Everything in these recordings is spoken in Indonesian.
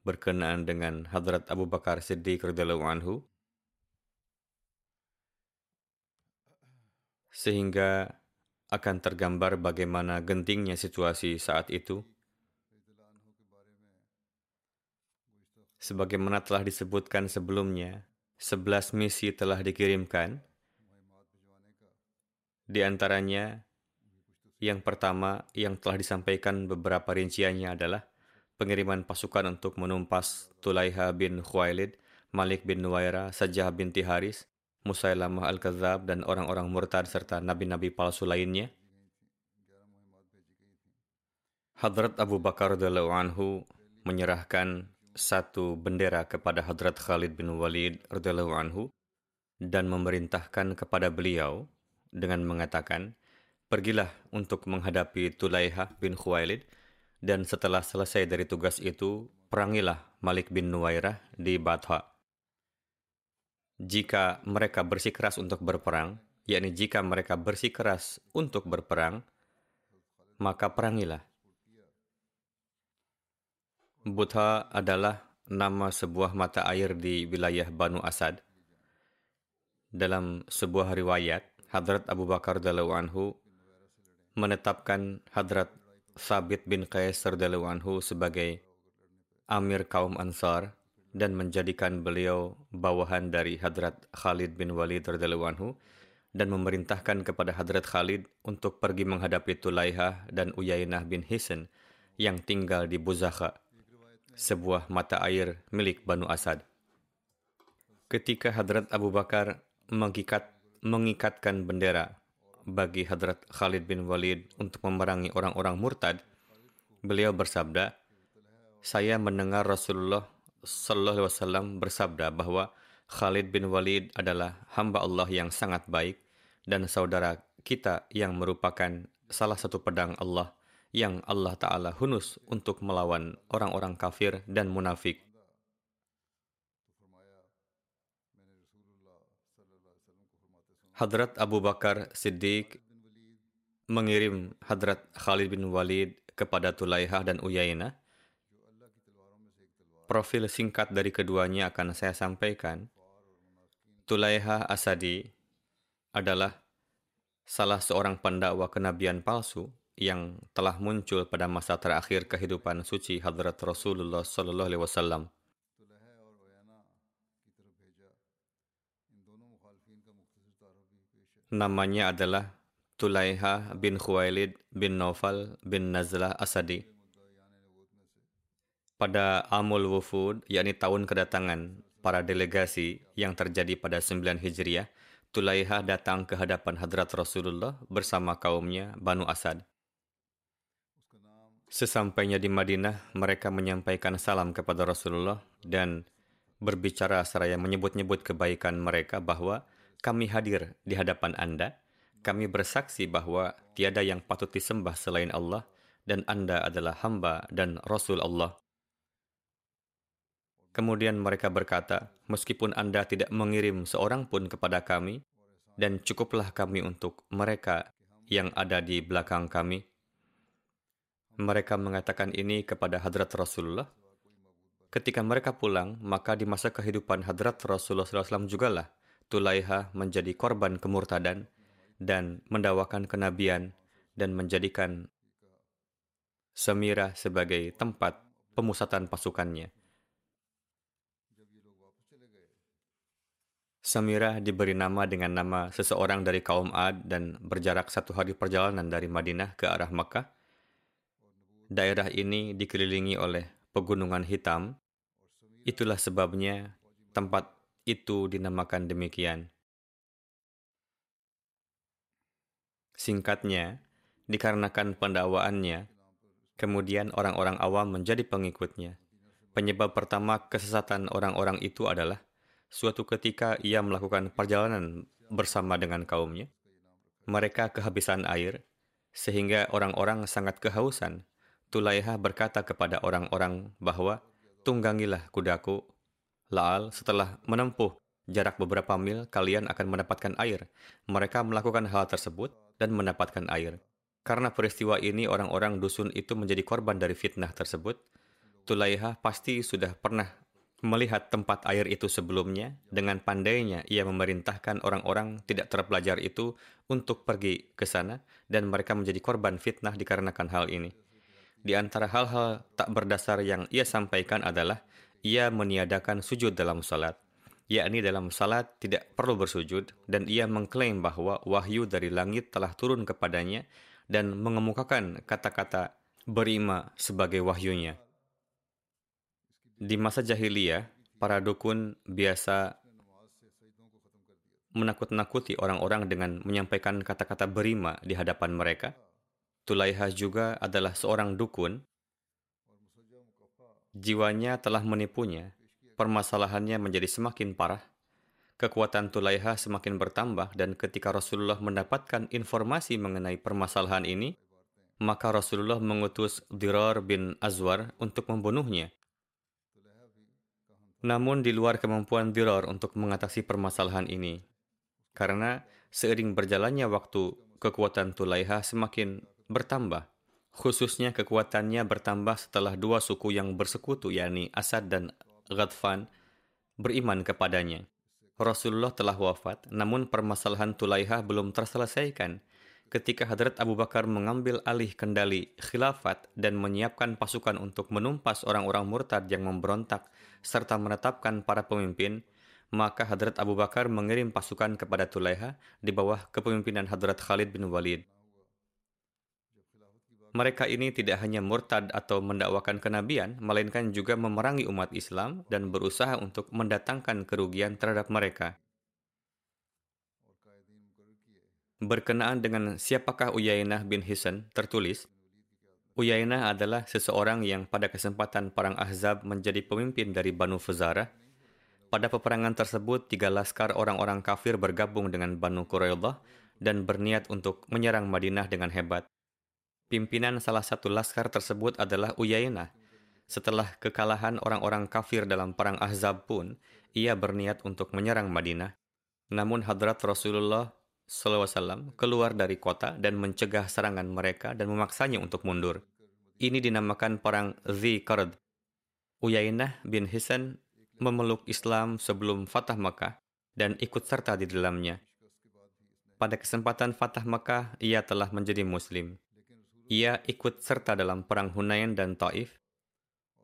berkenaan dengan Hadrat Abu Bakar Siddiq radhiyallahu anhu. Sehingga akan tergambar bagaimana gentingnya situasi saat itu. Sebagaimana telah disebutkan sebelumnya 11 misi telah dikirimkan. Di antaranya yang pertama yang telah disampaikan beberapa rinciannya adalah pengiriman pasukan untuk menumpas Tulaiha bin Khuwailid, Malik bin Nuwaira, Sajah binti Haris, Musailamah al-Kadzab, dan orang-orang murtad serta nabi-nabi palsu lainnya. Hadrat Abu Bakar anhu menyerahkan satu bendera kepada Hadrat Khalid bin Walid anhu dan memerintahkan kepada beliau dengan mengatakan, "Pergilah untuk menghadapi Tulaiha bin Khuwailid dan setelah selesai dari tugas itu, perangilah Malik bin Nuwairah di Batha. Jika mereka bersikeras untuk berperang, yakni jika mereka bersikeras untuk berperang, maka perangilah. Butha adalah nama sebuah mata air di wilayah Banu Asad. Dalam sebuah riwayat, Hadrat Abu Bakar anhu menetapkan Hadrat Sabit bin Qais anhu sebagai amir kaum Ansar dan menjadikan beliau bawahan dari Hadrat Khalid bin Walid anhu dan memerintahkan kepada Hadrat Khalid untuk pergi menghadapi Tulaihah dan Uyainah bin Hisan yang tinggal di Buzakha, sebuah mata air milik Banu Asad. Ketika Hadrat Abu Bakar mengikat, mengikatkan bendera bagi Hadrat Khalid bin Walid untuk memerangi orang-orang murtad, beliau bersabda, saya mendengar Rasulullah Sallallahu Alaihi Wasallam bersabda bahwa Khalid bin Walid adalah hamba Allah yang sangat baik dan saudara kita yang merupakan salah satu pedang Allah yang Allah Ta'ala hunus untuk melawan orang-orang kafir dan munafik. Hadrat Abu Bakar Siddiq mengirim Hadrat Khalid bin Walid kepada Tulaihah dan Uyainah. Profil singkat dari keduanya akan saya sampaikan. Tulaihah Asadi adalah salah seorang pendakwa kenabian palsu yang telah muncul pada masa terakhir kehidupan suci Hadrat Rasulullah Sallallahu Alaihi Wasallam. Namanya adalah Tulaiha bin Khuwailid bin Naufal bin Nazlah Asadi. Pada Amul Wufud, yakni tahun kedatangan para delegasi yang terjadi pada 9 Hijriah, Tulaiha datang ke hadapan hadrat Rasulullah bersama kaumnya Banu Asad. Sesampainya di Madinah, mereka menyampaikan salam kepada Rasulullah dan berbicara seraya menyebut-nyebut kebaikan mereka bahwa kami hadir di hadapan Anda, kami bersaksi bahwa tiada yang patut disembah selain Allah dan Anda adalah hamba dan Rasul Allah. Kemudian mereka berkata, "Meskipun Anda tidak mengirim seorang pun kepada kami, dan cukuplah kami untuk mereka yang ada di belakang kami." Mereka mengatakan ini kepada Hadrat Rasulullah. Ketika mereka pulang, maka di masa kehidupan Hadrat Rasulullah SAW jugalah Tulaiha menjadi korban kemurtadan dan mendawakan kenabian dan menjadikan Semira sebagai tempat pemusatan pasukannya. Samira diberi nama dengan nama seseorang dari kaum Ad dan berjarak satu hari perjalanan dari Madinah ke arah Makkah. Daerah ini dikelilingi oleh pegunungan hitam. Itulah sebabnya tempat itu dinamakan demikian. Singkatnya, dikarenakan pendakwaannya, kemudian orang-orang awam menjadi pengikutnya. Penyebab pertama kesesatan orang-orang itu adalah Suatu ketika ia melakukan perjalanan bersama dengan kaumnya. Mereka kehabisan air, sehingga orang-orang sangat kehausan. Tulaiha berkata kepada orang-orang bahwa, tunggangilah kudaku. Laal setelah menempuh jarak beberapa mil, kalian akan mendapatkan air. Mereka melakukan hal tersebut dan mendapatkan air. Karena peristiwa ini orang-orang dusun itu menjadi korban dari fitnah tersebut, Tulaiha pasti sudah pernah Melihat tempat air itu sebelumnya, dengan pandainya ia memerintahkan orang-orang tidak terpelajar itu untuk pergi ke sana dan mereka menjadi korban fitnah dikarenakan hal ini. Di antara hal-hal tak berdasar yang ia sampaikan adalah ia meniadakan sujud dalam salat, yakni dalam salat tidak perlu bersujud dan ia mengklaim bahwa wahyu dari langit telah turun kepadanya dan mengemukakan kata-kata berima sebagai wahyunya. Di masa jahiliyah, para dukun biasa menakut-nakuti orang-orang dengan menyampaikan kata-kata berima di hadapan mereka. Tulaiha juga adalah seorang dukun. Jiwanya telah menipunya. Permasalahannya menjadi semakin parah. Kekuatan Tulaiha semakin bertambah dan ketika Rasulullah mendapatkan informasi mengenai permasalahan ini, maka Rasulullah mengutus Dirar bin Azwar untuk membunuhnya. Namun di luar kemampuan Diror untuk mengatasi permasalahan ini. Karena seiring berjalannya waktu, kekuatan Tulaiha semakin bertambah. Khususnya kekuatannya bertambah setelah dua suku yang bersekutu, yakni Asad dan Ghadfan, beriman kepadanya. Rasulullah telah wafat, namun permasalahan Tulaiha belum terselesaikan ketika Hadrat Abu Bakar mengambil alih kendali khilafat dan menyiapkan pasukan untuk menumpas orang-orang murtad yang memberontak serta menetapkan para pemimpin, maka Hadrat Abu Bakar mengirim pasukan kepada Tulaiha di bawah kepemimpinan Hadrat Khalid bin Walid. Mereka ini tidak hanya murtad atau mendakwakan kenabian, melainkan juga memerangi umat Islam dan berusaha untuk mendatangkan kerugian terhadap mereka. Berkenaan dengan siapakah Uyainah bin Hisan, tertulis, Uyainah adalah seseorang yang pada kesempatan Perang Ahzab menjadi pemimpin dari Banu Fuzarah. Pada peperangan tersebut, tiga laskar orang-orang kafir bergabung dengan Banu Quraidah dan berniat untuk menyerang Madinah dengan hebat. Pimpinan salah satu laskar tersebut adalah Uyainah. Setelah kekalahan orang-orang kafir dalam Perang Ahzab pun, ia berniat untuk menyerang Madinah. Namun hadrat Rasulullah SAW keluar dari kota dan mencegah serangan mereka dan memaksanya untuk mundur. Ini dinamakan Perang Zi-Qard. Uyainah bin Hisan memeluk Islam sebelum Fatah Makkah dan ikut serta di dalamnya. Pada kesempatan Fatah Makkah, ia telah menjadi Muslim. Ia ikut serta dalam Perang Hunain dan Taif.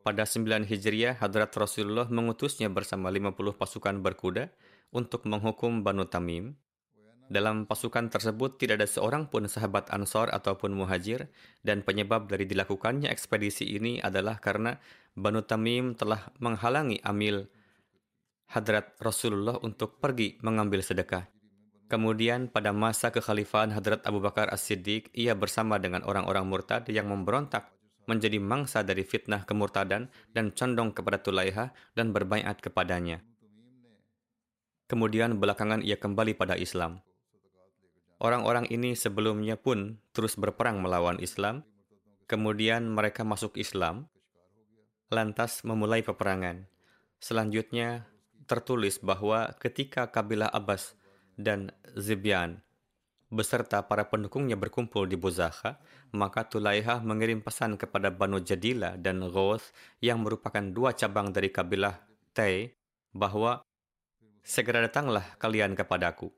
Pada 9 Hijriah, Hadrat Rasulullah mengutusnya bersama 50 pasukan berkuda untuk menghukum Banu Tamim, dalam pasukan tersebut tidak ada seorang pun sahabat Ansor ataupun Muhajir dan penyebab dari dilakukannya ekspedisi ini adalah karena Banu Tamim telah menghalangi Amil Hadrat Rasulullah untuk pergi mengambil sedekah. Kemudian pada masa kekhalifahan Hadrat Abu Bakar As-Siddiq, ia bersama dengan orang-orang murtad yang memberontak menjadi mangsa dari fitnah kemurtadan dan condong kepada Tulaiha dan berbaiat kepadanya. Kemudian belakangan ia kembali pada Islam. Orang-orang ini sebelumnya pun terus berperang melawan Islam, kemudian mereka masuk Islam, lantas memulai peperangan. Selanjutnya tertulis bahwa ketika kabilah Abbas dan Zibyan beserta para pendukungnya berkumpul di Buzakha, maka Tulaiha mengirim pesan kepada Banu Jadila dan Ghoth yang merupakan dua cabang dari kabilah Tai bahwa segera datanglah kalian kepadaku.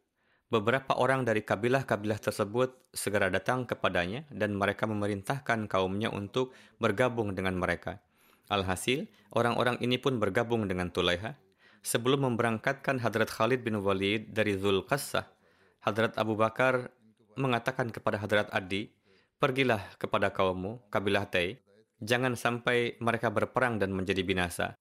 Beberapa orang dari kabilah-kabilah tersebut segera datang kepadanya dan mereka memerintahkan kaumnya untuk bergabung dengan mereka. Alhasil, orang-orang ini pun bergabung dengan Tulaiha. Sebelum memberangkatkan Hadrat Khalid bin Walid dari Zulqassah, Hadrat Abu Bakar mengatakan kepada Hadrat Adi, Pergilah kepada kaummu, kabilah Tai, jangan sampai mereka berperang dan menjadi binasa.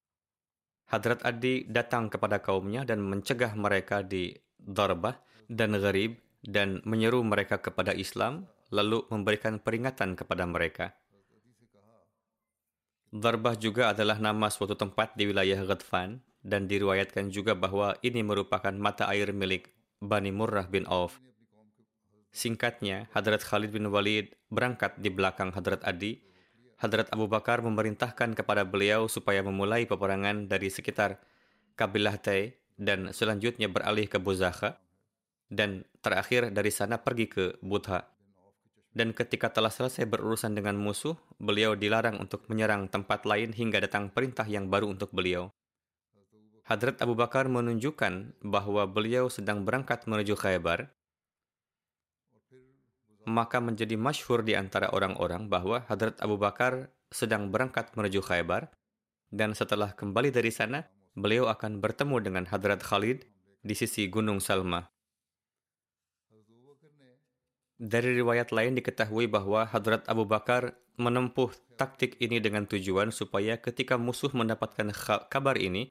Hadrat Adi datang kepada kaumnya dan mencegah mereka di Darbah dan Gharib dan menyeru mereka kepada Islam, lalu memberikan peringatan kepada mereka. Darbah juga adalah nama suatu tempat di wilayah Ghadfan dan diriwayatkan juga bahwa ini merupakan mata air milik Bani Murrah bin Auf. Singkatnya, Hadrat Khalid bin Walid berangkat di belakang Hadrat Adi. Hadrat Abu Bakar memerintahkan kepada beliau supaya memulai peperangan dari sekitar kabilah Tai dan selanjutnya beralih ke Buzakha dan terakhir dari sana pergi ke Budha. Dan ketika telah selesai berurusan dengan musuh, beliau dilarang untuk menyerang tempat lain hingga datang perintah yang baru untuk beliau. Hadrat Abu Bakar menunjukkan bahwa beliau sedang berangkat menuju Khaybar, maka menjadi masyhur di antara orang-orang bahwa Hadrat Abu Bakar sedang berangkat menuju Khaybar, dan setelah kembali dari sana, beliau akan bertemu dengan Hadrat Khalid di sisi Gunung Salma. Dari riwayat lain diketahui bahwa Hadrat Abu Bakar menempuh taktik ini dengan tujuan supaya ketika musuh mendapatkan kabar ini,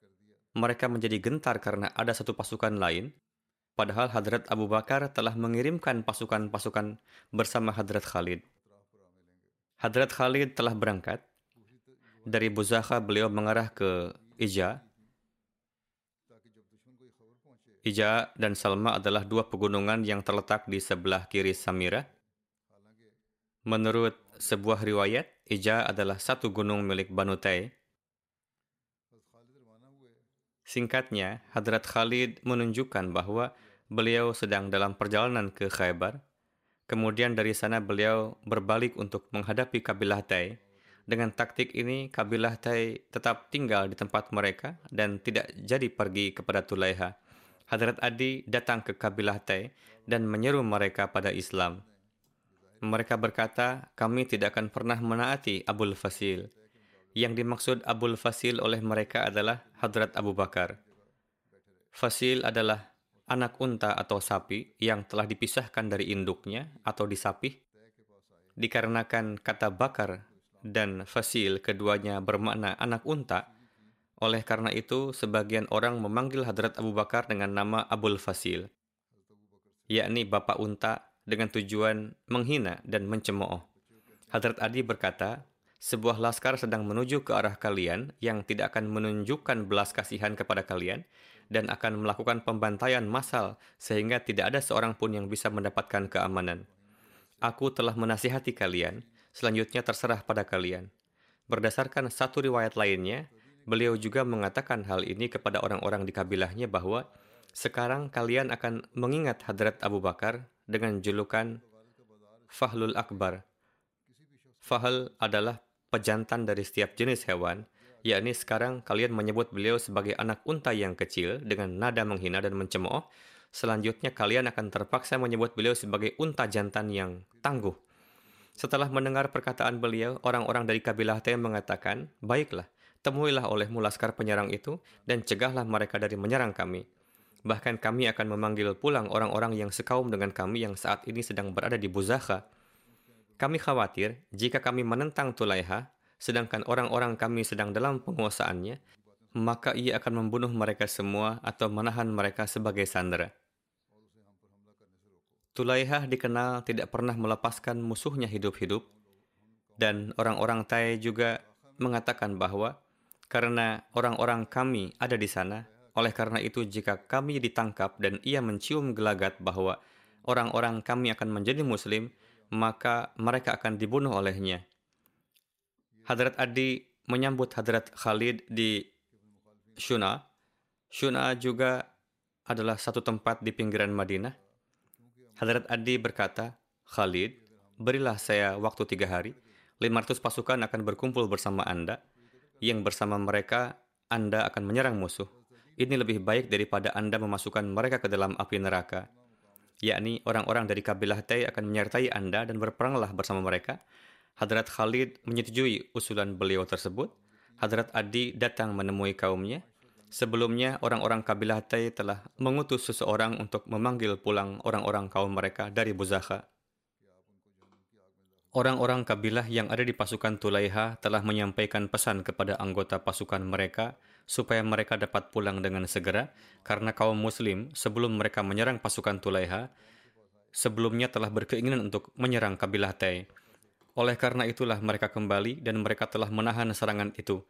mereka menjadi gentar karena ada satu pasukan lain, padahal Hadrat Abu Bakar telah mengirimkan pasukan-pasukan bersama Hadrat Khalid. Hadrat Khalid telah berangkat. Dari Buzakha beliau mengarah ke Ija. Ija dan Salma adalah dua pegunungan yang terletak di sebelah kiri Samira. Menurut sebuah riwayat, Ija adalah satu gunung milik Banu Tai Singkatnya, Hadrat Khalid menunjukkan bahwa beliau sedang dalam perjalanan ke Khaybar. Kemudian dari sana beliau berbalik untuk menghadapi kabilah Tai. Dengan taktik ini, kabilah Tai tetap tinggal di tempat mereka dan tidak jadi pergi kepada Tulaiha. Hadrat Adi datang ke kabilah Tai dan menyeru mereka pada Islam. Mereka berkata, kami tidak akan pernah menaati Abul Fasil. Yang dimaksud Abul Fasil oleh mereka adalah Hadrat Abu Bakar. Fasil adalah anak unta atau sapi yang telah dipisahkan dari induknya atau disapih. Dikarenakan kata bakar dan fasil keduanya bermakna anak unta, oleh karena itu sebagian orang memanggil Hadrat Abu Bakar dengan nama Abul Fasil, yakni bapak unta dengan tujuan menghina dan mencemooh. Hadrat Adi berkata, sebuah laskar sedang menuju ke arah kalian yang tidak akan menunjukkan belas kasihan kepada kalian dan akan melakukan pembantaian massal sehingga tidak ada seorang pun yang bisa mendapatkan keamanan. Aku telah menasihati kalian, selanjutnya terserah pada kalian. Berdasarkan satu riwayat lainnya, beliau juga mengatakan hal ini kepada orang-orang di kabilahnya bahwa sekarang kalian akan mengingat Hadrat Abu Bakar dengan julukan Fahlul Akbar. Fahl adalah pejantan dari setiap jenis hewan, yakni sekarang kalian menyebut beliau sebagai anak unta yang kecil dengan nada menghina dan mencemooh, selanjutnya kalian akan terpaksa menyebut beliau sebagai unta jantan yang tangguh. Setelah mendengar perkataan beliau, orang-orang dari kabilah Tem mengatakan, Baiklah, temuilah olehmu laskar penyerang itu dan cegahlah mereka dari menyerang kami. Bahkan kami akan memanggil pulang orang-orang yang sekaum dengan kami yang saat ini sedang berada di Buzakha kami khawatir jika kami menentang Tulaiha, sedangkan orang-orang kami sedang dalam penguasaannya, maka ia akan membunuh mereka semua atau menahan mereka sebagai sandera. Tulaiha dikenal tidak pernah melepaskan musuhnya hidup-hidup, dan orang-orang Tai juga mengatakan bahwa karena orang-orang kami ada di sana, oleh karena itu jika kami ditangkap dan ia mencium gelagat bahwa orang-orang kami akan menjadi muslim, maka mereka akan dibunuh olehnya. Hadrat Adi menyambut Hadrat Khalid di Shuna. Shuna juga adalah satu tempat di pinggiran Madinah. Hadrat Adi berkata, Khalid, berilah saya waktu tiga hari. 500 pasukan akan berkumpul bersama Anda. Yang bersama mereka, Anda akan menyerang musuh. Ini lebih baik daripada Anda memasukkan mereka ke dalam api neraka. Yakni orang-orang dari kabilah Tay akan menyertai Anda dan berperanglah bersama mereka. Hadrat Khalid menyetujui usulan beliau tersebut. Hadrat Adi datang menemui kaumnya. Sebelumnya, orang-orang kabilah Tay telah mengutus seseorang untuk memanggil pulang orang-orang kaum mereka dari Buzakha. Orang-orang kabilah yang ada di pasukan Tulaiha telah menyampaikan pesan kepada anggota pasukan mereka supaya mereka dapat pulang dengan segera karena kaum muslim sebelum mereka menyerang pasukan Tulaiha sebelumnya telah berkeinginan untuk menyerang kabilah Tai. Oleh karena itulah mereka kembali dan mereka telah menahan serangan itu.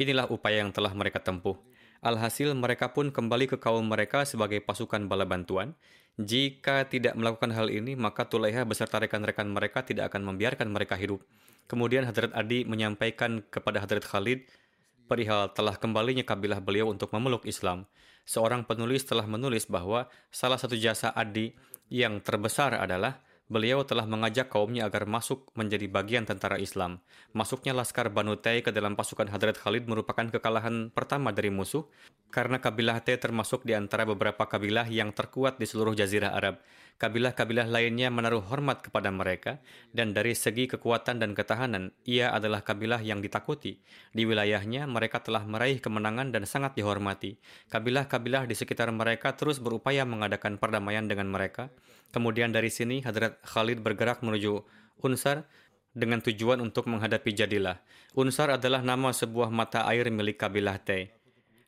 Inilah upaya yang telah mereka tempuh. Alhasil mereka pun kembali ke kaum mereka sebagai pasukan bala bantuan jika tidak melakukan hal ini, maka Tulaiha beserta rekan-rekan mereka tidak akan membiarkan mereka hidup. Kemudian Hadrat Adi menyampaikan kepada Hadrat Khalid perihal telah kembalinya kabilah beliau untuk memeluk Islam. Seorang penulis telah menulis bahwa salah satu jasa Adi yang terbesar adalah beliau telah mengajak kaumnya agar masuk menjadi bagian tentara Islam. Masuknya Laskar Banu Tay ke dalam pasukan Hadrat Khalid merupakan kekalahan pertama dari musuh, karena kabilah Tay termasuk di antara beberapa kabilah yang terkuat di seluruh jazirah Arab. Kabilah-kabilah lainnya menaruh hormat kepada mereka, dan dari segi kekuatan dan ketahanan, ia adalah kabilah yang ditakuti. Di wilayahnya, mereka telah meraih kemenangan dan sangat dihormati. Kabilah-kabilah di sekitar mereka terus berupaya mengadakan perdamaian dengan mereka, Kemudian dari sini Hadrat Khalid bergerak menuju Unsar dengan tujuan untuk menghadapi Jadilah. Unsar adalah nama sebuah mata air milik kabilah Tay.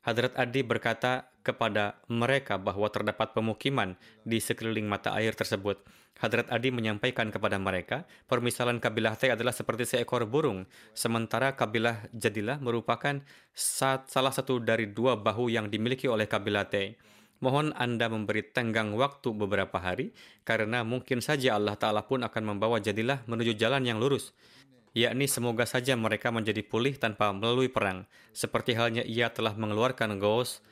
Hadrat Adi berkata kepada mereka bahwa terdapat pemukiman di sekeliling mata air tersebut. Hadrat Adi menyampaikan kepada mereka, permisalan kabilah Tay adalah seperti seekor burung, sementara kabilah Jadilah merupakan salah satu dari dua bahu yang dimiliki oleh kabilah Tay. Mohon Anda memberi tenggang waktu beberapa hari, karena mungkin saja Allah Ta'ala pun akan membawa jadilah menuju jalan yang lurus. Yakni semoga saja mereka menjadi pulih tanpa melalui perang, seperti halnya ia telah mengeluarkan Gos,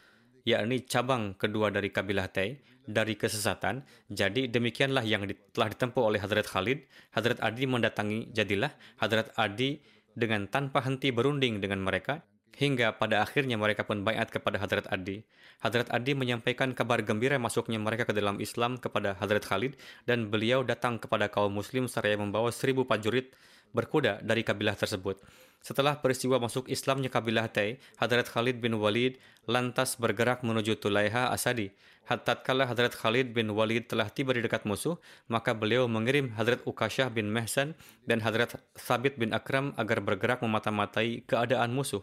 yakni cabang kedua dari kabilah Tay, dari kesesatan. Jadi demikianlah yang telah ditempuh oleh Hadrat Khalid. Hadrat Adi mendatangi jadilah. Hadrat Adi dengan tanpa henti berunding dengan mereka Hingga pada akhirnya mereka pun bayat kepada Hadrat Adi. Hadrat Adi menyampaikan kabar gembira masuknya mereka ke dalam Islam kepada Hadrat Khalid dan beliau datang kepada kaum muslim seraya membawa seribu prajurit berkuda dari kabilah tersebut. Setelah peristiwa masuk Islamnya kabilah Tay, Hadrat Khalid bin Walid lantas bergerak menuju Tulaiha Asadi. Tatkala Hadrat Khalid bin Walid telah tiba di dekat musuh, maka beliau mengirim Hadrat Ukashah bin Mehsan dan Hadrat Sabit bin Akram agar bergerak memata-matai keadaan musuh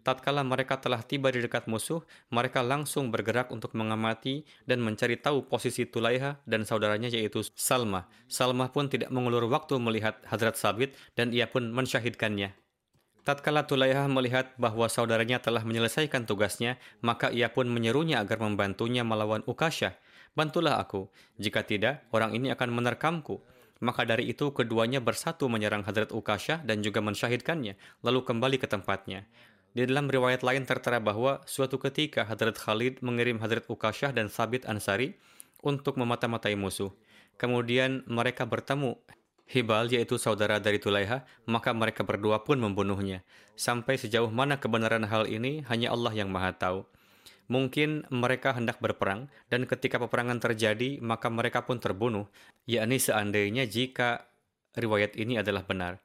tatkala mereka telah tiba di dekat musuh, mereka langsung bergerak untuk mengamati dan mencari tahu posisi Tulaiha dan saudaranya yaitu Salma. Salma pun tidak mengulur waktu melihat Hadrat Sabit dan ia pun mensyahidkannya. Tatkala Tulaiha melihat bahwa saudaranya telah menyelesaikan tugasnya, maka ia pun menyerunya agar membantunya melawan Ukasha. Bantulah aku, jika tidak, orang ini akan menerkamku. Maka dari itu keduanya bersatu menyerang Hadrat Ukasha dan juga mensyahidkannya, lalu kembali ke tempatnya. Di dalam riwayat lain tertera bahwa suatu ketika Hadrat Khalid mengirim Hadrat Ukashah dan Sabit Ansari untuk memata-matai musuh. Kemudian mereka bertemu Hibal yaitu saudara dari Tulaiha, maka mereka berdua pun membunuhnya. Sampai sejauh mana kebenaran hal ini hanya Allah yang maha tahu. Mungkin mereka hendak berperang dan ketika peperangan terjadi maka mereka pun terbunuh, yakni seandainya jika riwayat ini adalah benar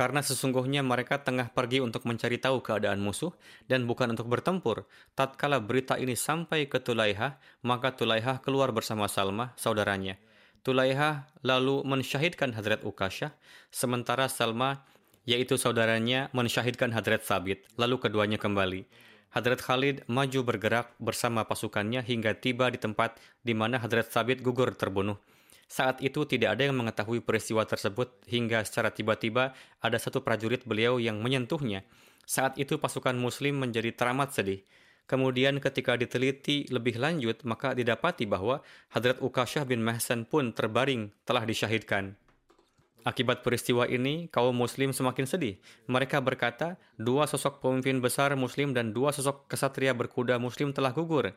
karena sesungguhnya mereka tengah pergi untuk mencari tahu keadaan musuh dan bukan untuk bertempur. Tatkala berita ini sampai ke Tulaiha, maka Tulaiha keluar bersama Salma, saudaranya. Tulaiha lalu mensyahidkan Hadrat Ukasha, sementara Salma, yaitu saudaranya, mensyahidkan Hadrat Sabit. Lalu keduanya kembali. Hadrat Khalid maju bergerak bersama pasukannya hingga tiba di tempat di mana Hadrat Sabit gugur terbunuh. Saat itu tidak ada yang mengetahui peristiwa tersebut hingga secara tiba-tiba ada satu prajurit beliau yang menyentuhnya. Saat itu pasukan muslim menjadi teramat sedih. Kemudian ketika diteliti lebih lanjut, maka didapati bahwa Hadrat Ukashah bin Mahsan pun terbaring telah disyahidkan. Akibat peristiwa ini, kaum muslim semakin sedih. Mereka berkata, dua sosok pemimpin besar muslim dan dua sosok kesatria berkuda muslim telah gugur.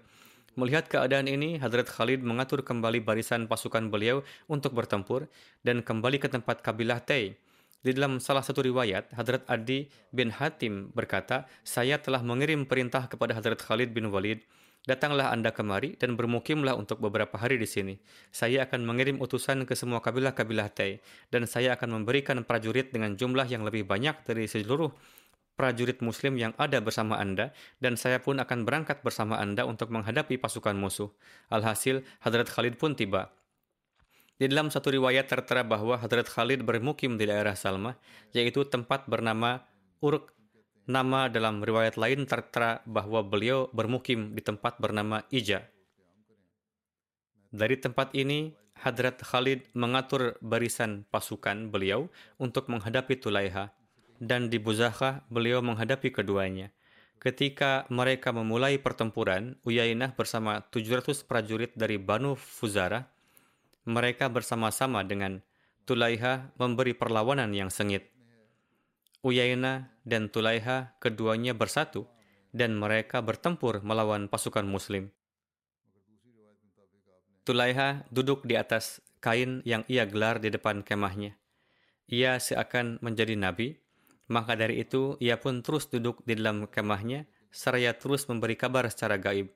Melihat keadaan ini, Hadrat Khalid mengatur kembali barisan pasukan beliau untuk bertempur dan kembali ke tempat kabilah Tay. Di dalam salah satu riwayat, Hadrat Adi bin Hatim berkata, saya telah mengirim perintah kepada Hadrat Khalid bin Walid Datanglah Anda kemari dan bermukimlah untuk beberapa hari di sini. Saya akan mengirim utusan ke semua kabilah-kabilah Tai, dan saya akan memberikan prajurit dengan jumlah yang lebih banyak dari seluruh prajurit muslim yang ada bersama Anda, dan saya pun akan berangkat bersama Anda untuk menghadapi pasukan musuh. Alhasil, Hadrat Khalid pun tiba. Di dalam satu riwayat tertera bahwa Hadrat Khalid bermukim di daerah Salma, yaitu tempat bernama Uruk Nama dalam riwayat lain tertera bahwa beliau bermukim di tempat bernama Ija. Dari tempat ini, Hadrat Khalid mengatur barisan pasukan beliau untuk menghadapi Tulaiha, dan di Buzakha beliau menghadapi keduanya. Ketika mereka memulai pertempuran, Uyainah bersama 700 prajurit dari Banu Fuzara, mereka bersama-sama dengan Tulaiha memberi perlawanan yang sengit. Uyaina dan Tulaiha keduanya bersatu dan mereka bertempur melawan pasukan muslim. Tulaiha duduk di atas kain yang ia gelar di depan kemahnya. Ia seakan menjadi nabi, maka dari itu ia pun terus duduk di dalam kemahnya seraya terus memberi kabar secara gaib.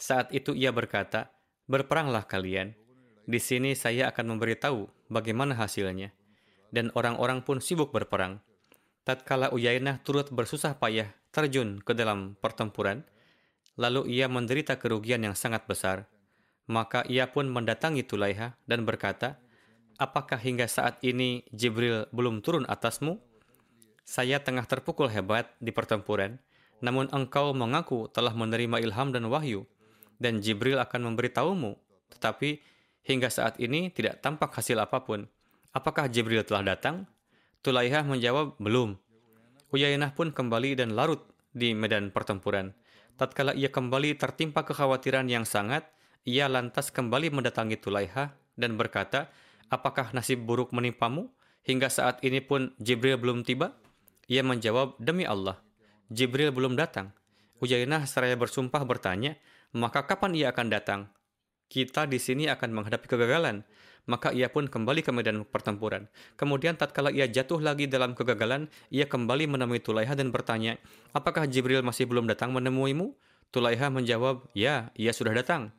Saat itu ia berkata, "Berperanglah kalian. Di sini saya akan memberitahu bagaimana hasilnya." Dan orang-orang pun sibuk berperang tatkala Uyainah turut bersusah payah terjun ke dalam pertempuran, lalu ia menderita kerugian yang sangat besar. Maka ia pun mendatangi Tulaiha dan berkata, Apakah hingga saat ini Jibril belum turun atasmu? Saya tengah terpukul hebat di pertempuran, namun engkau mengaku telah menerima ilham dan wahyu, dan Jibril akan memberitahumu. Tetapi hingga saat ini tidak tampak hasil apa pun. Apakah Jibril telah datang? Tulaihah menjawab, belum. Uyainah pun kembali dan larut di medan pertempuran. Tatkala ia kembali tertimpa kekhawatiran yang sangat, ia lantas kembali mendatangi Tulaiha dan berkata, apakah nasib buruk menimpamu? Hingga saat ini pun Jibril belum tiba? Ia menjawab, demi Allah, Jibril belum datang. Uyainah seraya bersumpah bertanya, maka kapan ia akan datang? Kita di sini akan menghadapi kegagalan maka ia pun kembali ke medan pertempuran. Kemudian tatkala ia jatuh lagi dalam kegagalan, ia kembali menemui Tulaiha dan bertanya, apakah Jibril masih belum datang menemuimu? Tulaiha menjawab, ya, ia sudah datang.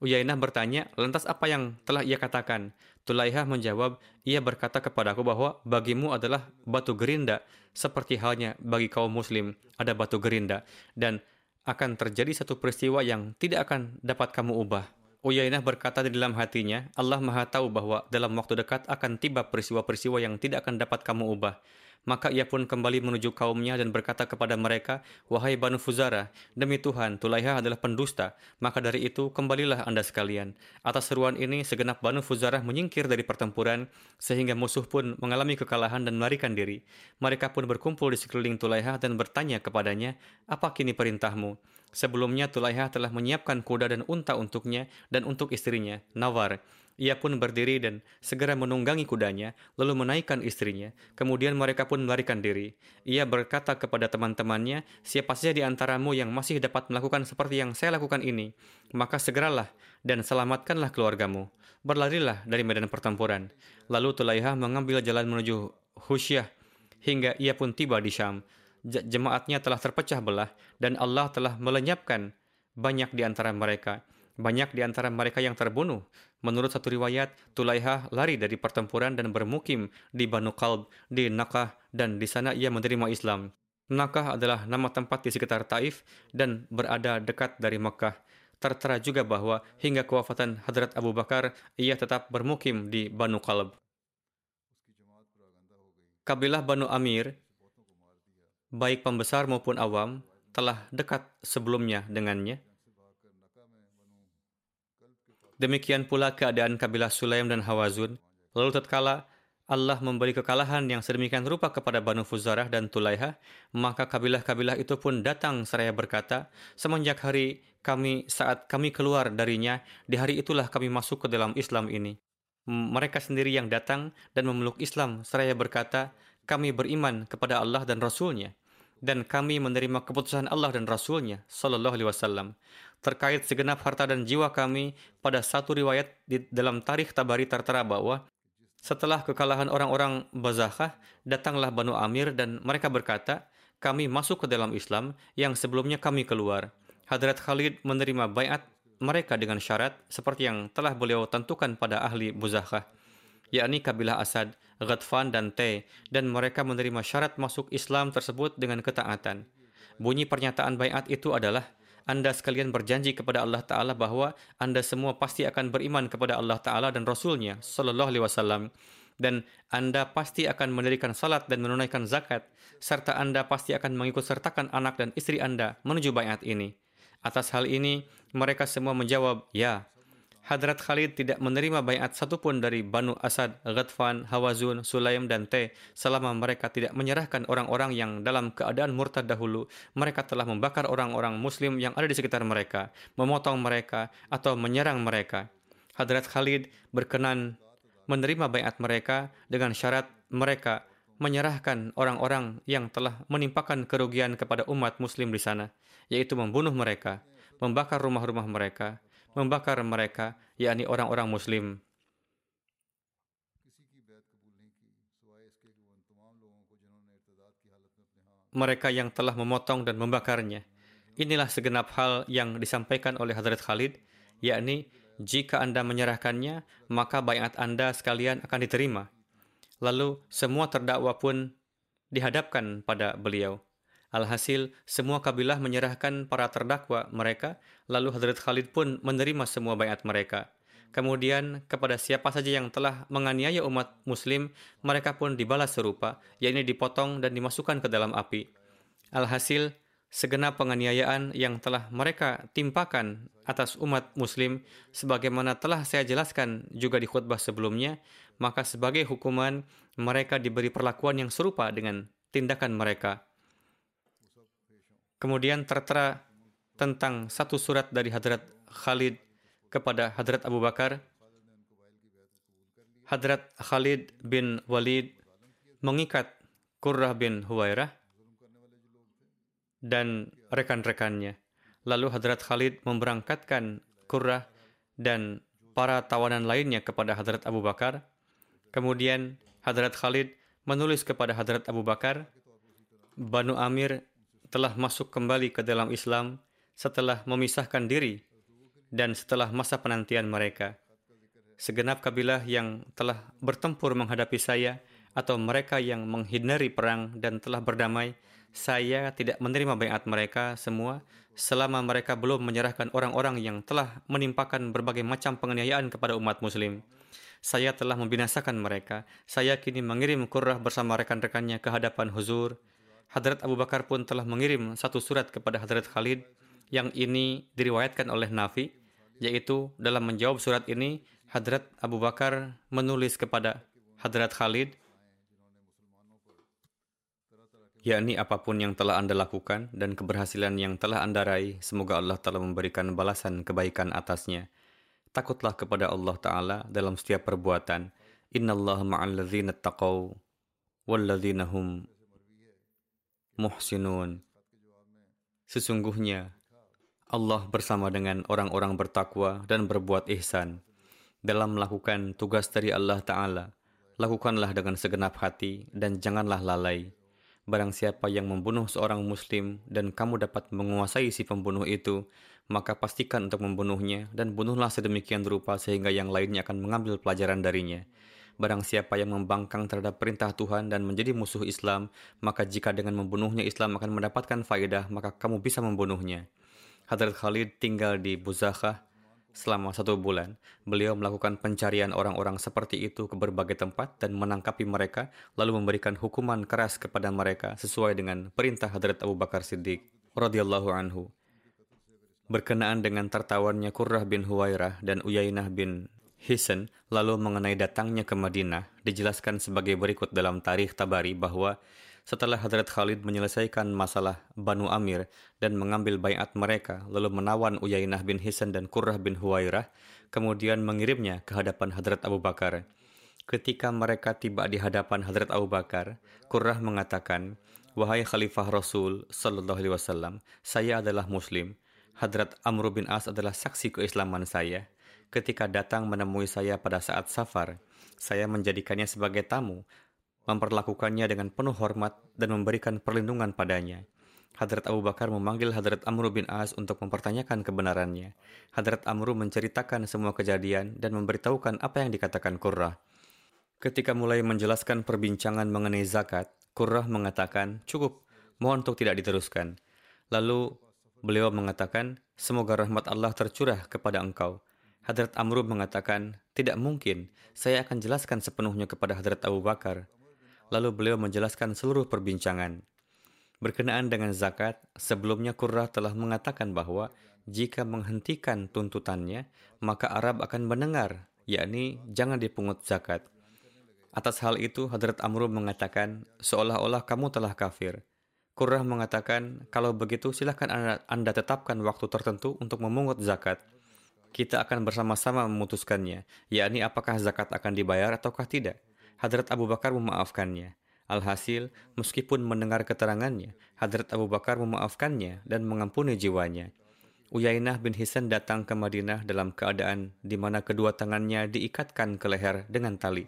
Uyainah bertanya, lantas apa yang telah ia katakan? Tulaiha menjawab, ia berkata kepadaku bahwa bagimu adalah batu gerinda, seperti halnya bagi kaum muslim ada batu gerinda, dan akan terjadi satu peristiwa yang tidak akan dapat kamu ubah. Uyainah berkata di dalam hatinya, Allah maha tahu bahwa dalam waktu dekat akan tiba peristiwa-peristiwa yang tidak akan dapat kamu ubah. Maka ia pun kembali menuju kaumnya dan berkata kepada mereka, Wahai Banu Fuzara, demi Tuhan, Tulaiha adalah pendusta. Maka dari itu, kembalilah anda sekalian. Atas seruan ini, segenap Banu Fuzara menyingkir dari pertempuran, sehingga musuh pun mengalami kekalahan dan melarikan diri. Mereka pun berkumpul di sekeliling Tulaiha dan bertanya kepadanya, Apa kini perintahmu? Sebelumnya Tulaiha telah menyiapkan kuda dan unta untuknya dan untuk istrinya, Nawar. Ia pun berdiri dan segera menunggangi kudanya, lalu menaikkan istrinya. Kemudian mereka pun melarikan diri. Ia berkata kepada teman-temannya, siapa saja di antaramu yang masih dapat melakukan seperti yang saya lakukan ini, maka segeralah dan selamatkanlah keluargamu. Berlarilah dari medan pertempuran. Lalu Tulaiha mengambil jalan menuju Husyah hingga ia pun tiba di Syam jemaatnya telah terpecah belah dan Allah telah melenyapkan banyak di antara mereka. Banyak di antara mereka yang terbunuh. Menurut satu riwayat, Tulaiha lari dari pertempuran dan bermukim di Banu Qalb, di Nakah, dan di sana ia menerima Islam. Nakah adalah nama tempat di sekitar Taif dan berada dekat dari Mekah. Tertera juga bahwa hingga kewafatan Hadrat Abu Bakar, ia tetap bermukim di Banu Qalb. Kabilah Banu Amir baik pembesar maupun awam, telah dekat sebelumnya dengannya. Demikian pula keadaan kabilah Sulaim dan Hawazun. Lalu tatkala Allah memberi kekalahan yang sedemikian rupa kepada Banu Fuzarah dan Tulaiha, maka kabilah-kabilah itu pun datang seraya berkata, semenjak hari kami saat kami keluar darinya, di hari itulah kami masuk ke dalam Islam ini. mereka sendiri yang datang dan memeluk Islam seraya berkata, kami beriman kepada Allah dan Rasulnya dan kami menerima keputusan Allah dan Rasulnya Sallallahu Alaihi Wasallam terkait segenap harta dan jiwa kami pada satu riwayat di dalam tarikh Tabari tertera bahwa setelah kekalahan orang-orang Bazakah, datanglah Banu Amir dan mereka berkata, kami masuk ke dalam Islam yang sebelumnya kami keluar. Hadrat Khalid menerima bayat mereka dengan syarat seperti yang telah beliau tentukan pada ahli Buzakah, yakni kabilah Asad, Ghatfan, dan T, dan mereka menerima syarat masuk Islam tersebut dengan ketaatan. Bunyi pernyataan bayat itu adalah, anda sekalian berjanji kepada Allah Ta'ala bahwa Anda semua pasti akan beriman kepada Allah Ta'ala dan Rasulnya Sallallahu Alaihi Wasallam dan Anda pasti akan mendirikan salat dan menunaikan zakat serta Anda pasti akan mengikut sertakan anak dan istri Anda menuju bayat ini. Atas hal ini, mereka semua menjawab, ya. Hadrat Khalid tidak menerima bayat satupun dari Banu Asad, Ghatfan, Hawazun, Sulaim, dan T selama mereka tidak menyerahkan orang-orang yang dalam keadaan murtad dahulu. Mereka telah membakar orang-orang muslim yang ada di sekitar mereka, memotong mereka, atau menyerang mereka. Hadrat Khalid berkenan menerima bayat mereka dengan syarat mereka menyerahkan orang-orang yang telah menimpakan kerugian kepada umat muslim di sana, yaitu membunuh mereka, membakar rumah-rumah mereka, membakar mereka, yakni orang-orang Muslim. Mereka yang telah memotong dan membakarnya. Inilah segenap hal yang disampaikan oleh Hadrat Khalid, yakni jika Anda menyerahkannya, maka bayat Anda sekalian akan diterima. Lalu semua terdakwa pun dihadapkan pada beliau. Alhasil, semua kabilah menyerahkan para terdakwa mereka, lalu Hadrat Khalid pun menerima semua bayat mereka. Kemudian, kepada siapa saja yang telah menganiaya umat muslim, mereka pun dibalas serupa, yakni dipotong dan dimasukkan ke dalam api. Alhasil, segenap penganiayaan yang telah mereka timpakan atas umat muslim, sebagaimana telah saya jelaskan juga di khutbah sebelumnya, maka sebagai hukuman, mereka diberi perlakuan yang serupa dengan tindakan mereka. Kemudian tertera tentang satu surat dari Hadrat Khalid kepada Hadrat Abu Bakar. Hadrat Khalid bin Walid mengikat Qurrah bin Huwairah dan rekan-rekannya. Lalu Hadrat Khalid memberangkatkan Qurrah dan para tawanan lainnya kepada Hadrat Abu Bakar. Kemudian Hadrat Khalid menulis kepada Hadrat Abu Bakar, Banu Amir telah masuk kembali ke dalam Islam setelah memisahkan diri dan setelah masa penantian mereka. Segenap kabilah yang telah bertempur menghadapi saya atau mereka yang menghindari perang dan telah berdamai, saya tidak menerima bayat mereka semua selama mereka belum menyerahkan orang-orang yang telah menimpakan berbagai macam penganiayaan kepada umat muslim. Saya telah membinasakan mereka. Saya kini mengirim kurrah bersama rekan-rekannya ke hadapan huzur, Hadrat Abu Bakar pun telah mengirim satu surat kepada Hadrat Khalid yang ini diriwayatkan oleh Nafi, yaitu dalam menjawab surat ini, Hadrat Abu Bakar menulis kepada Hadrat Khalid, yakni apa pun yang telah Anda lakukan dan keberhasilan yang telah Anda raih, semoga Allah telah memberikan balasan kebaikan atasnya. Takutlah kepada Allah Ta'ala dalam setiap perbuatan. Inna Allah ma'al taqaw wal hum muhsinun. Sesungguhnya Allah bersama dengan orang-orang bertakwa dan berbuat ihsan. Dalam melakukan tugas dari Allah Ta'ala, lakukanlah dengan segenap hati dan janganlah lalai. Barang siapa yang membunuh seorang muslim dan kamu dapat menguasai si pembunuh itu, maka pastikan untuk membunuhnya dan bunuhlah sedemikian rupa sehingga yang lainnya akan mengambil pelajaran darinya. Barang siapa yang membangkang terhadap perintah Tuhan dan menjadi musuh Islam, maka jika dengan membunuhnya Islam akan mendapatkan faedah, maka kamu bisa membunuhnya. Hadrat Khalid tinggal di Buzakhah selama satu bulan. Beliau melakukan pencarian orang-orang seperti itu ke berbagai tempat dan menangkapi mereka, lalu memberikan hukuman keras kepada mereka sesuai dengan perintah Hadrat Abu Bakar Siddiq radhiyallahu anhu. Berkenaan dengan tertawannya Qurrah bin Huwairah dan Uyainah bin Hisan lalu mengenai datangnya ke Madinah dijelaskan sebagai berikut dalam tarikh Tabari bahwa Setelah Hadrat Khalid menyelesaikan masalah Banu Amir dan mengambil bayat mereka, lalu menawan Uyainah bin Hisan dan Qurrah bin Huwairah, kemudian mengirimnya ke hadapan Hadrat Abu Bakar. Ketika mereka tiba di hadapan Hadrat Abu Bakar, Qurrah mengatakan, Wahai Khalifah Rasul Sallallahu Alaihi Wasallam, saya adalah Muslim. Hadrat Amr bin As adalah saksi keislaman saya. Ketika datang menemui saya pada saat safar, saya menjadikannya sebagai tamu memperlakukannya dengan penuh hormat dan memberikan perlindungan padanya. Hadrat Abu Bakar memanggil Hadrat Amr bin As untuk mempertanyakan kebenarannya. Hadrat Amr menceritakan semua kejadian dan memberitahukan apa yang dikatakan Qurrah. Ketika mulai menjelaskan perbincangan mengenai zakat, Qurrah mengatakan, cukup, mohon untuk tidak diteruskan. Lalu beliau mengatakan, semoga rahmat Allah tercurah kepada engkau. Hadrat Amr mengatakan, tidak mungkin, saya akan jelaskan sepenuhnya kepada Hadrat Abu Bakar. Lalu beliau menjelaskan seluruh perbincangan. Berkenaan dengan zakat, sebelumnya Qurrah telah mengatakan bahwa jika menghentikan tuntutannya, maka Arab akan mendengar, yakni jangan dipungut zakat. Atas hal itu, Hadrat Amru mengatakan, seolah-olah kamu telah kafir. Qurrah mengatakan, kalau begitu silahkan anda tetapkan waktu tertentu untuk memungut zakat. Kita akan bersama-sama memutuskannya, yakni apakah zakat akan dibayar ataukah tidak. Hadrat Abu Bakar memaafkannya. Alhasil, meskipun mendengar keterangannya, Hadrat Abu Bakar memaafkannya dan mengampuni jiwanya. Uyainah bin Hisan datang ke Madinah dalam keadaan di mana kedua tangannya diikatkan ke leher dengan tali.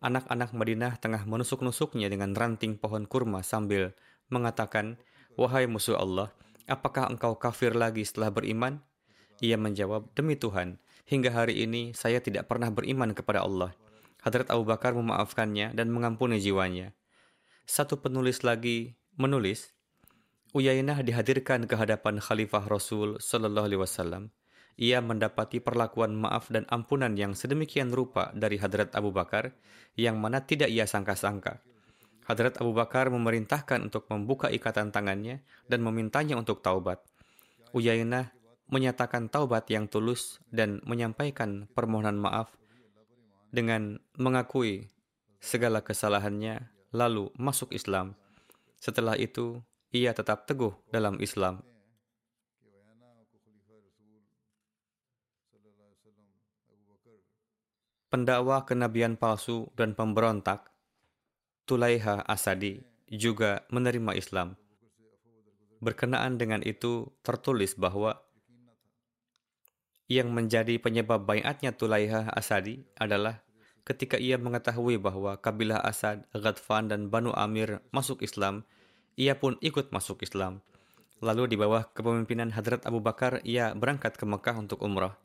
Anak-anak Madinah tengah menusuk-nusuknya dengan ranting pohon kurma sambil mengatakan, Wahai musuh Allah, apakah engkau kafir lagi setelah beriman? Ia menjawab, Demi Tuhan, hingga hari ini saya tidak pernah beriman kepada Allah. Hadrat Abu Bakar memaafkannya dan mengampuni jiwanya. Satu penulis lagi menulis, Uyainah dihadirkan ke hadapan Khalifah Rasul Sallallahu Alaihi Wasallam. Ia mendapati perlakuan maaf dan ampunan yang sedemikian rupa dari Hadrat Abu Bakar, yang mana tidak ia sangka-sangka. Hadrat Abu Bakar memerintahkan untuk membuka ikatan tangannya dan memintanya untuk taubat. Uyainah menyatakan taubat yang tulus dan menyampaikan permohonan maaf dengan mengakui segala kesalahannya, lalu masuk Islam. Setelah itu, ia tetap teguh dalam Islam. Pendakwa kenabian palsu dan pemberontak, Tulaiha Asadi, juga menerima Islam. Berkenaan dengan itu, tertulis bahwa yang menjadi penyebab bayatnya Tulaiha Asadi adalah ketika ia mengetahui bahwa kabilah Asad, Ghadfan, dan Banu Amir masuk Islam, ia pun ikut masuk Islam. Lalu di bawah kepemimpinan Hadrat Abu Bakar, ia berangkat ke Mekah untuk umrah.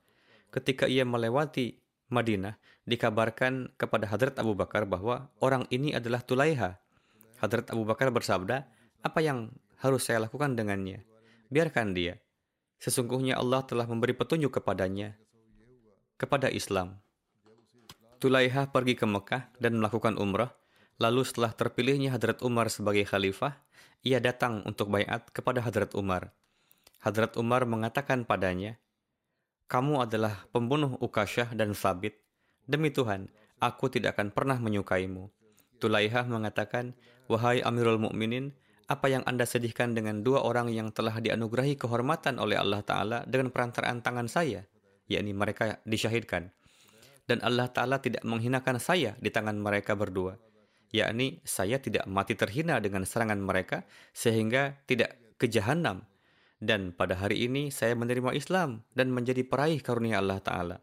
Ketika ia melewati Madinah, dikabarkan kepada Hadrat Abu Bakar bahwa orang ini adalah Tulaiha. Hadrat Abu Bakar bersabda, apa yang harus saya lakukan dengannya? Biarkan dia. Sesungguhnya Allah telah memberi petunjuk kepadanya kepada Islam. Tulaiha pergi ke Mekah dan melakukan umrah. Lalu setelah terpilihnya Hadrat Umar sebagai khalifah, ia datang untuk bayat kepada Hadrat Umar. Hadrat Umar mengatakan padanya, Kamu adalah pembunuh Ukasyah dan Sabit. Demi Tuhan, aku tidak akan pernah menyukaimu. Tulaiha mengatakan, Wahai Amirul Mukminin, apa yang Anda sedihkan dengan dua orang yang telah dianugerahi kehormatan oleh Allah Ta'ala dengan perantaraan tangan saya, yakni mereka disyahidkan. Dan Allah Ta'ala tidak menghinakan saya di tangan mereka berdua, yakni saya tidak mati terhina dengan serangan mereka sehingga tidak ke jahanam. Dan pada hari ini saya menerima Islam dan menjadi peraih karunia Allah Ta'ala.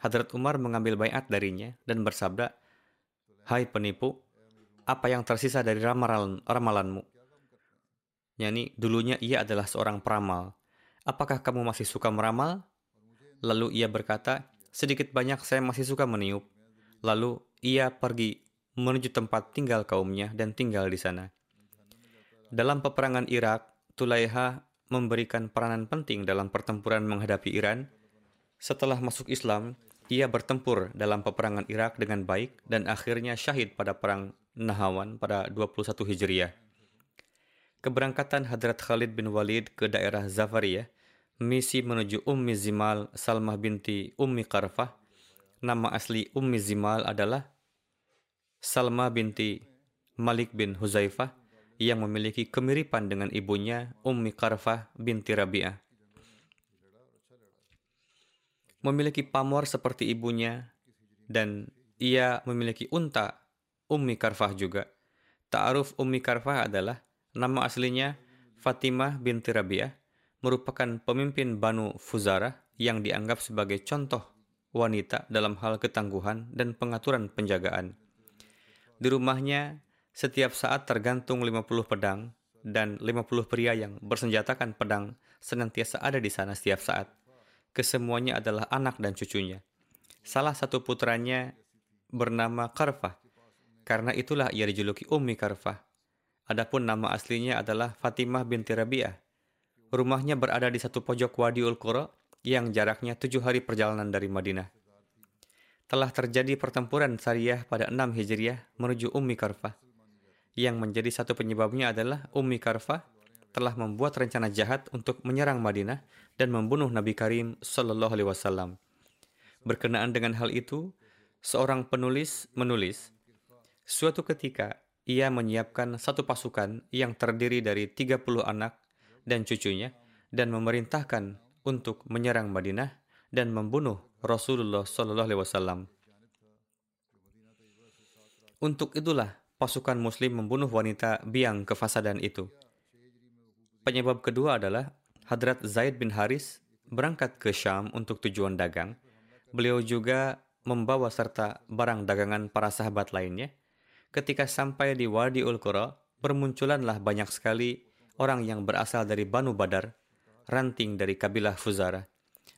Hadrat Umar mengambil bayat darinya dan bersabda, Hai penipu, apa yang tersisa dari ramalan, ramalanmu? Yani dulunya ia adalah seorang peramal. Apakah kamu masih suka meramal? Lalu ia berkata, sedikit banyak saya masih suka meniup. Lalu ia pergi menuju tempat tinggal kaumnya dan tinggal di sana. Dalam peperangan Irak, Tulaiha memberikan peranan penting dalam pertempuran menghadapi Iran. Setelah masuk Islam, ia bertempur dalam peperangan Irak dengan baik dan akhirnya syahid pada perang Nahawan pada 21 Hijriah. Keberangkatan Hadrat Khalid bin Walid ke daerah Zafariyah, misi menuju Ummi Zimal Salmah binti Ummi Qarfah. Nama asli Ummi Zimal adalah Salma binti Malik bin Huzaifah. yang memiliki kemiripan dengan ibunya Ummi Qarfah binti Rabi'ah. Memiliki pamor seperti ibunya dan ia memiliki unta Ummi Karfah juga. Ta'aruf Ummi Karfah adalah nama aslinya Fatimah binti Rabi'ah, merupakan pemimpin Banu Fuzarah yang dianggap sebagai contoh wanita dalam hal ketangguhan dan pengaturan penjagaan. Di rumahnya, setiap saat tergantung 50 pedang dan 50 pria yang bersenjatakan pedang senantiasa ada di sana setiap saat. Kesemuanya adalah anak dan cucunya. Salah satu putranya bernama Karfah. Karena itulah ia dijuluki Ummi Karfah. Adapun nama aslinya adalah Fatimah binti Rabi'ah. Rumahnya berada di satu pojok Wadi Ul Qura yang jaraknya tujuh hari perjalanan dari Madinah. Telah terjadi pertempuran Sariyah pada 6 Hijriah menuju Ummi Karfah yang menjadi satu penyebabnya adalah Ummi Karfa telah membuat rencana jahat untuk menyerang Madinah dan membunuh Nabi Karim Shallallahu Alaihi Wasallam. Berkenaan dengan hal itu, seorang penulis menulis, suatu ketika ia menyiapkan satu pasukan yang terdiri dari 30 anak dan cucunya dan memerintahkan untuk menyerang Madinah dan membunuh Rasulullah Shallallahu Alaihi Wasallam. Untuk itulah pasukan muslim membunuh wanita biang kefasadan itu. Penyebab kedua adalah Hadrat Zaid bin Haris berangkat ke Syam untuk tujuan dagang. Beliau juga membawa serta barang dagangan para sahabat lainnya. Ketika sampai di Wadi Ul Qura, bermunculanlah banyak sekali orang yang berasal dari Banu Badar, ranting dari kabilah Fuzara.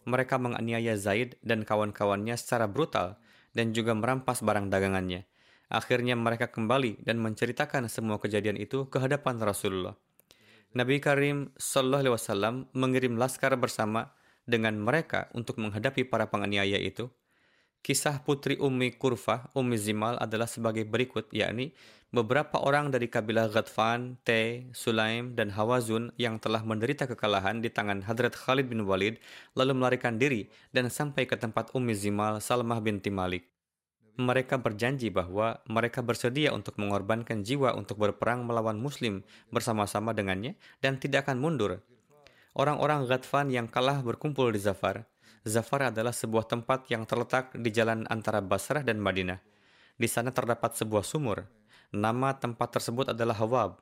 Mereka menganiaya Zaid dan kawan-kawannya secara brutal dan juga merampas barang dagangannya. Akhirnya mereka kembali dan menceritakan semua kejadian itu ke hadapan Rasulullah. Nabi Karim Sallallahu Alaihi Wasallam mengirim laskar bersama dengan mereka untuk menghadapi para penganiaya itu. Kisah putri Ummi Kurfah, Ummi Zimal adalah sebagai berikut, yakni beberapa orang dari kabilah Ghatfan, Te, Sulaim, dan Hawazun yang telah menderita kekalahan di tangan Hadrat Khalid bin Walid lalu melarikan diri dan sampai ke tempat Ummi Zimal Salmah binti Malik mereka berjanji bahwa mereka bersedia untuk mengorbankan jiwa untuk berperang melawan Muslim bersama-sama dengannya dan tidak akan mundur. Orang-orang Ghatfan yang kalah berkumpul di Zafar. Zafar adalah sebuah tempat yang terletak di jalan antara Basrah dan Madinah. Di sana terdapat sebuah sumur. Nama tempat tersebut adalah Hawab.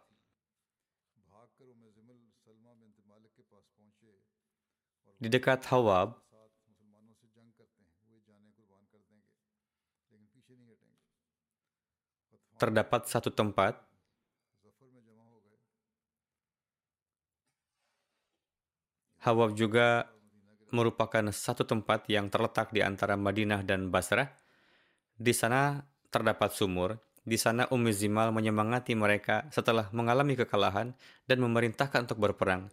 Di dekat Hawab, terdapat satu tempat Hawab juga merupakan satu tempat yang terletak di antara Madinah dan Basrah. Di sana terdapat sumur. Di sana Ummi Zimal menyemangati mereka setelah mengalami kekalahan dan memerintahkan untuk berperang.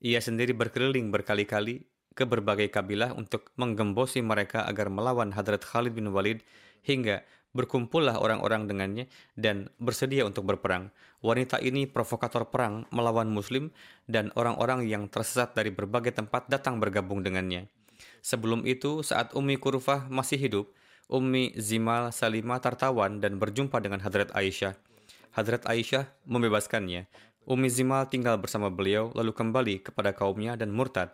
Ia sendiri berkeliling berkali-kali ke berbagai kabilah untuk menggembosi mereka agar melawan Hadrat Khalid bin Walid hingga Berkumpullah orang-orang dengannya dan bersedia untuk berperang. Wanita ini provokator perang melawan Muslim dan orang-orang yang tersesat dari berbagai tempat datang bergabung dengannya. Sebelum itu, saat Ummi Kurufah masih hidup, Ummi Zimal Salimah tertawan dan berjumpa dengan Hadrat Aisyah. Hadrat Aisyah membebaskannya. Ummi Zimal tinggal bersama beliau lalu kembali kepada kaumnya dan murtad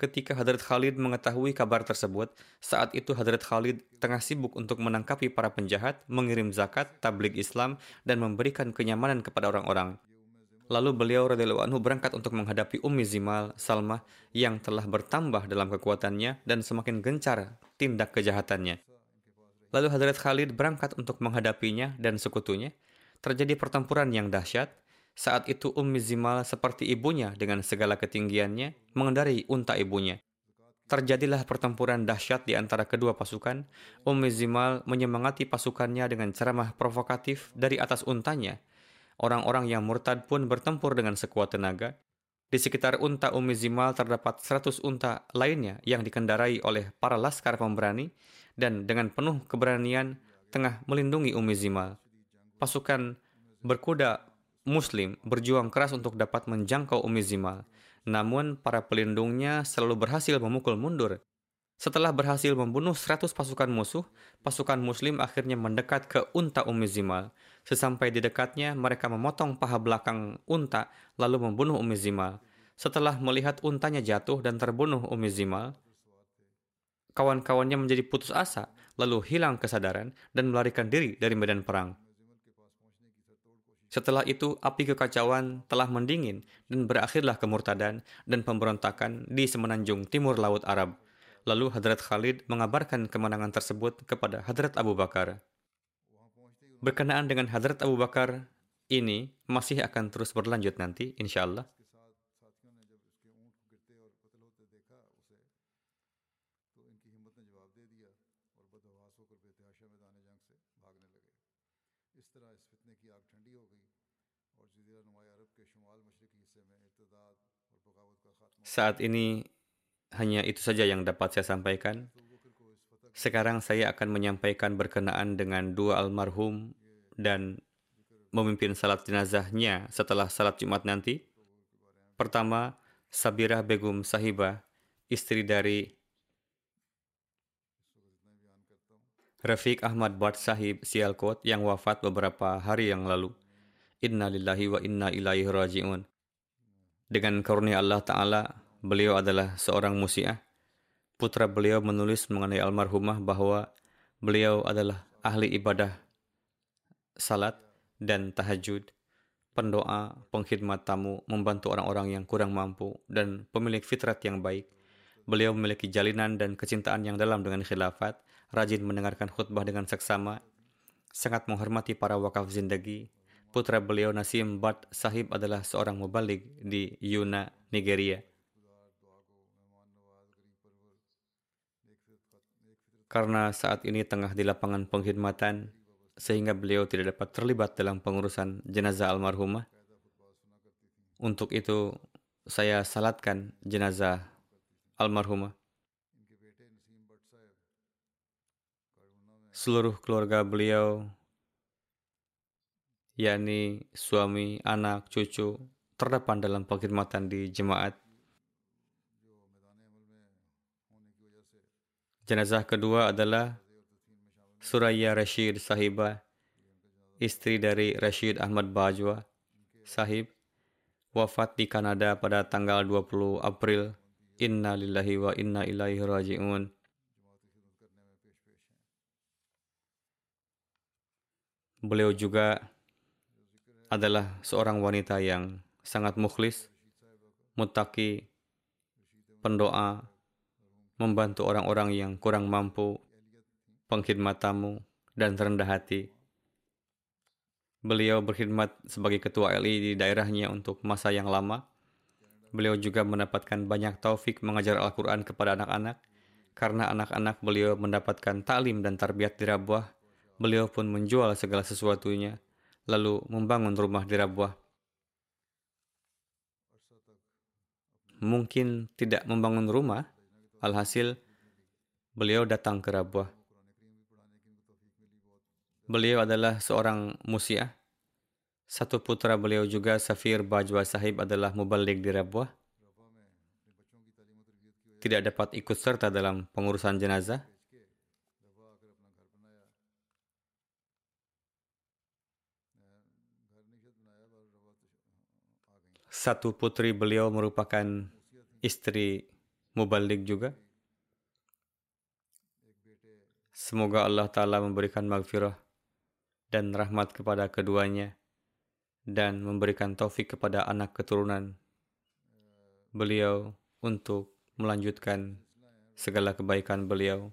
ketika Hadrat Khalid mengetahui kabar tersebut, saat itu Hadrat Khalid tengah sibuk untuk menangkapi para penjahat, mengirim zakat, tablik Islam, dan memberikan kenyamanan kepada orang-orang. Lalu beliau radhiyallahu anhu berangkat untuk menghadapi Ummi Zimal, Salma, yang telah bertambah dalam kekuatannya dan semakin gencar tindak kejahatannya. Lalu Hadrat Khalid berangkat untuk menghadapinya dan sekutunya. Terjadi pertempuran yang dahsyat, saat itu Ummi Zimal seperti ibunya dengan segala ketinggiannya mengendarai unta ibunya. Terjadilah pertempuran dahsyat di antara kedua pasukan. Ummi Zimal menyemangati pasukannya dengan ceramah provokatif dari atas untanya. Orang-orang yang murtad pun bertempur dengan sekuat tenaga. Di sekitar unta Ummi Zimal terdapat 100 unta lainnya yang dikendarai oleh para laskar pemberani dan dengan penuh keberanian tengah melindungi Ummi Zimal. Pasukan berkuda Muslim berjuang keras untuk dapat menjangkau Umi Zimal. Namun, para pelindungnya selalu berhasil memukul mundur. Setelah berhasil membunuh 100 pasukan musuh, pasukan muslim akhirnya mendekat ke unta Umi Zimal. Sesampai di dekatnya, mereka memotong paha belakang unta lalu membunuh Umi Zimal. Setelah melihat untanya jatuh dan terbunuh Umi Zimal, kawan-kawannya menjadi putus asa, lalu hilang kesadaran dan melarikan diri dari medan perang. Setelah itu, api kekacauan telah mendingin dan berakhirlah kemurtadan dan pemberontakan di semenanjung timur Laut Arab. Lalu Hadrat Khalid mengabarkan kemenangan tersebut kepada Hadrat Abu Bakar. Berkenaan dengan Hadrat Abu Bakar, ini masih akan terus berlanjut nanti, insya Allah. Saat ini hanya itu saja yang dapat saya sampaikan. Sekarang saya akan menyampaikan berkenaan dengan dua almarhum dan memimpin salat jenazahnya setelah salat Jumat nanti. Pertama, Sabirah Begum Sahibah, istri dari Rafiq Ahmad Bhat Sahib Sialkot yang wafat beberapa hari yang lalu. Inna lillahi wa inna ilaihi raji'un. Dengan karunia Allah Ta'ala, beliau adalah seorang musiah. Putra beliau menulis mengenai almarhumah bahwa beliau adalah ahli ibadah salat dan tahajud, pendoa, pengkhidmat tamu, membantu orang-orang yang kurang mampu, dan pemilik fitrat yang baik. Beliau memiliki jalinan dan kecintaan yang dalam dengan khilafat, rajin mendengarkan khutbah dengan seksama, sangat menghormati para wakaf zindagi, Putra beliau Nasim Bhat Sahib adalah seorang mubalik di Yuna, Nigeria. Karena saat ini tengah di lapangan pengkhidmatan, sehingga beliau tidak dapat terlibat dalam pengurusan jenazah almarhumah. Untuk itu, saya salatkan jenazah almarhumah. Seluruh keluarga beliau yakni suami, anak, cucu, terdepan dalam pengkhidmatan di jemaat. Jenazah kedua adalah Suraya Rashid Sahibah, istri dari Rashid Ahmad Bajwa Sahib, wafat di Kanada pada tanggal 20 April. Inna lillahi wa inna ilaihi raji'un. Beliau juga adalah seorang wanita yang sangat mukhlis, mutaki, pendoa, membantu orang-orang yang kurang mampu, pengkhidmat tamu, dan rendah hati. Beliau berkhidmat sebagai ketua LI di daerahnya untuk masa yang lama. Beliau juga mendapatkan banyak taufik mengajar Al-Quran kepada anak-anak. Karena anak-anak beliau mendapatkan taklim dan tarbiyat di Rabuah, beliau pun menjual segala sesuatunya lalu membangun rumah di Rabuah. Mungkin tidak membangun rumah, alhasil beliau datang ke Rabuah. Beliau adalah seorang musiah. Satu putra beliau juga, Safir Bajwa Sahib adalah mubalik di Rabuah. Tidak dapat ikut serta dalam pengurusan jenazah. Satu putri beliau merupakan istri mubalik juga. Semoga Allah Ta'ala memberikan maghfirah dan rahmat kepada keduanya dan memberikan taufik kepada anak keturunan beliau untuk melanjutkan segala kebaikan beliau.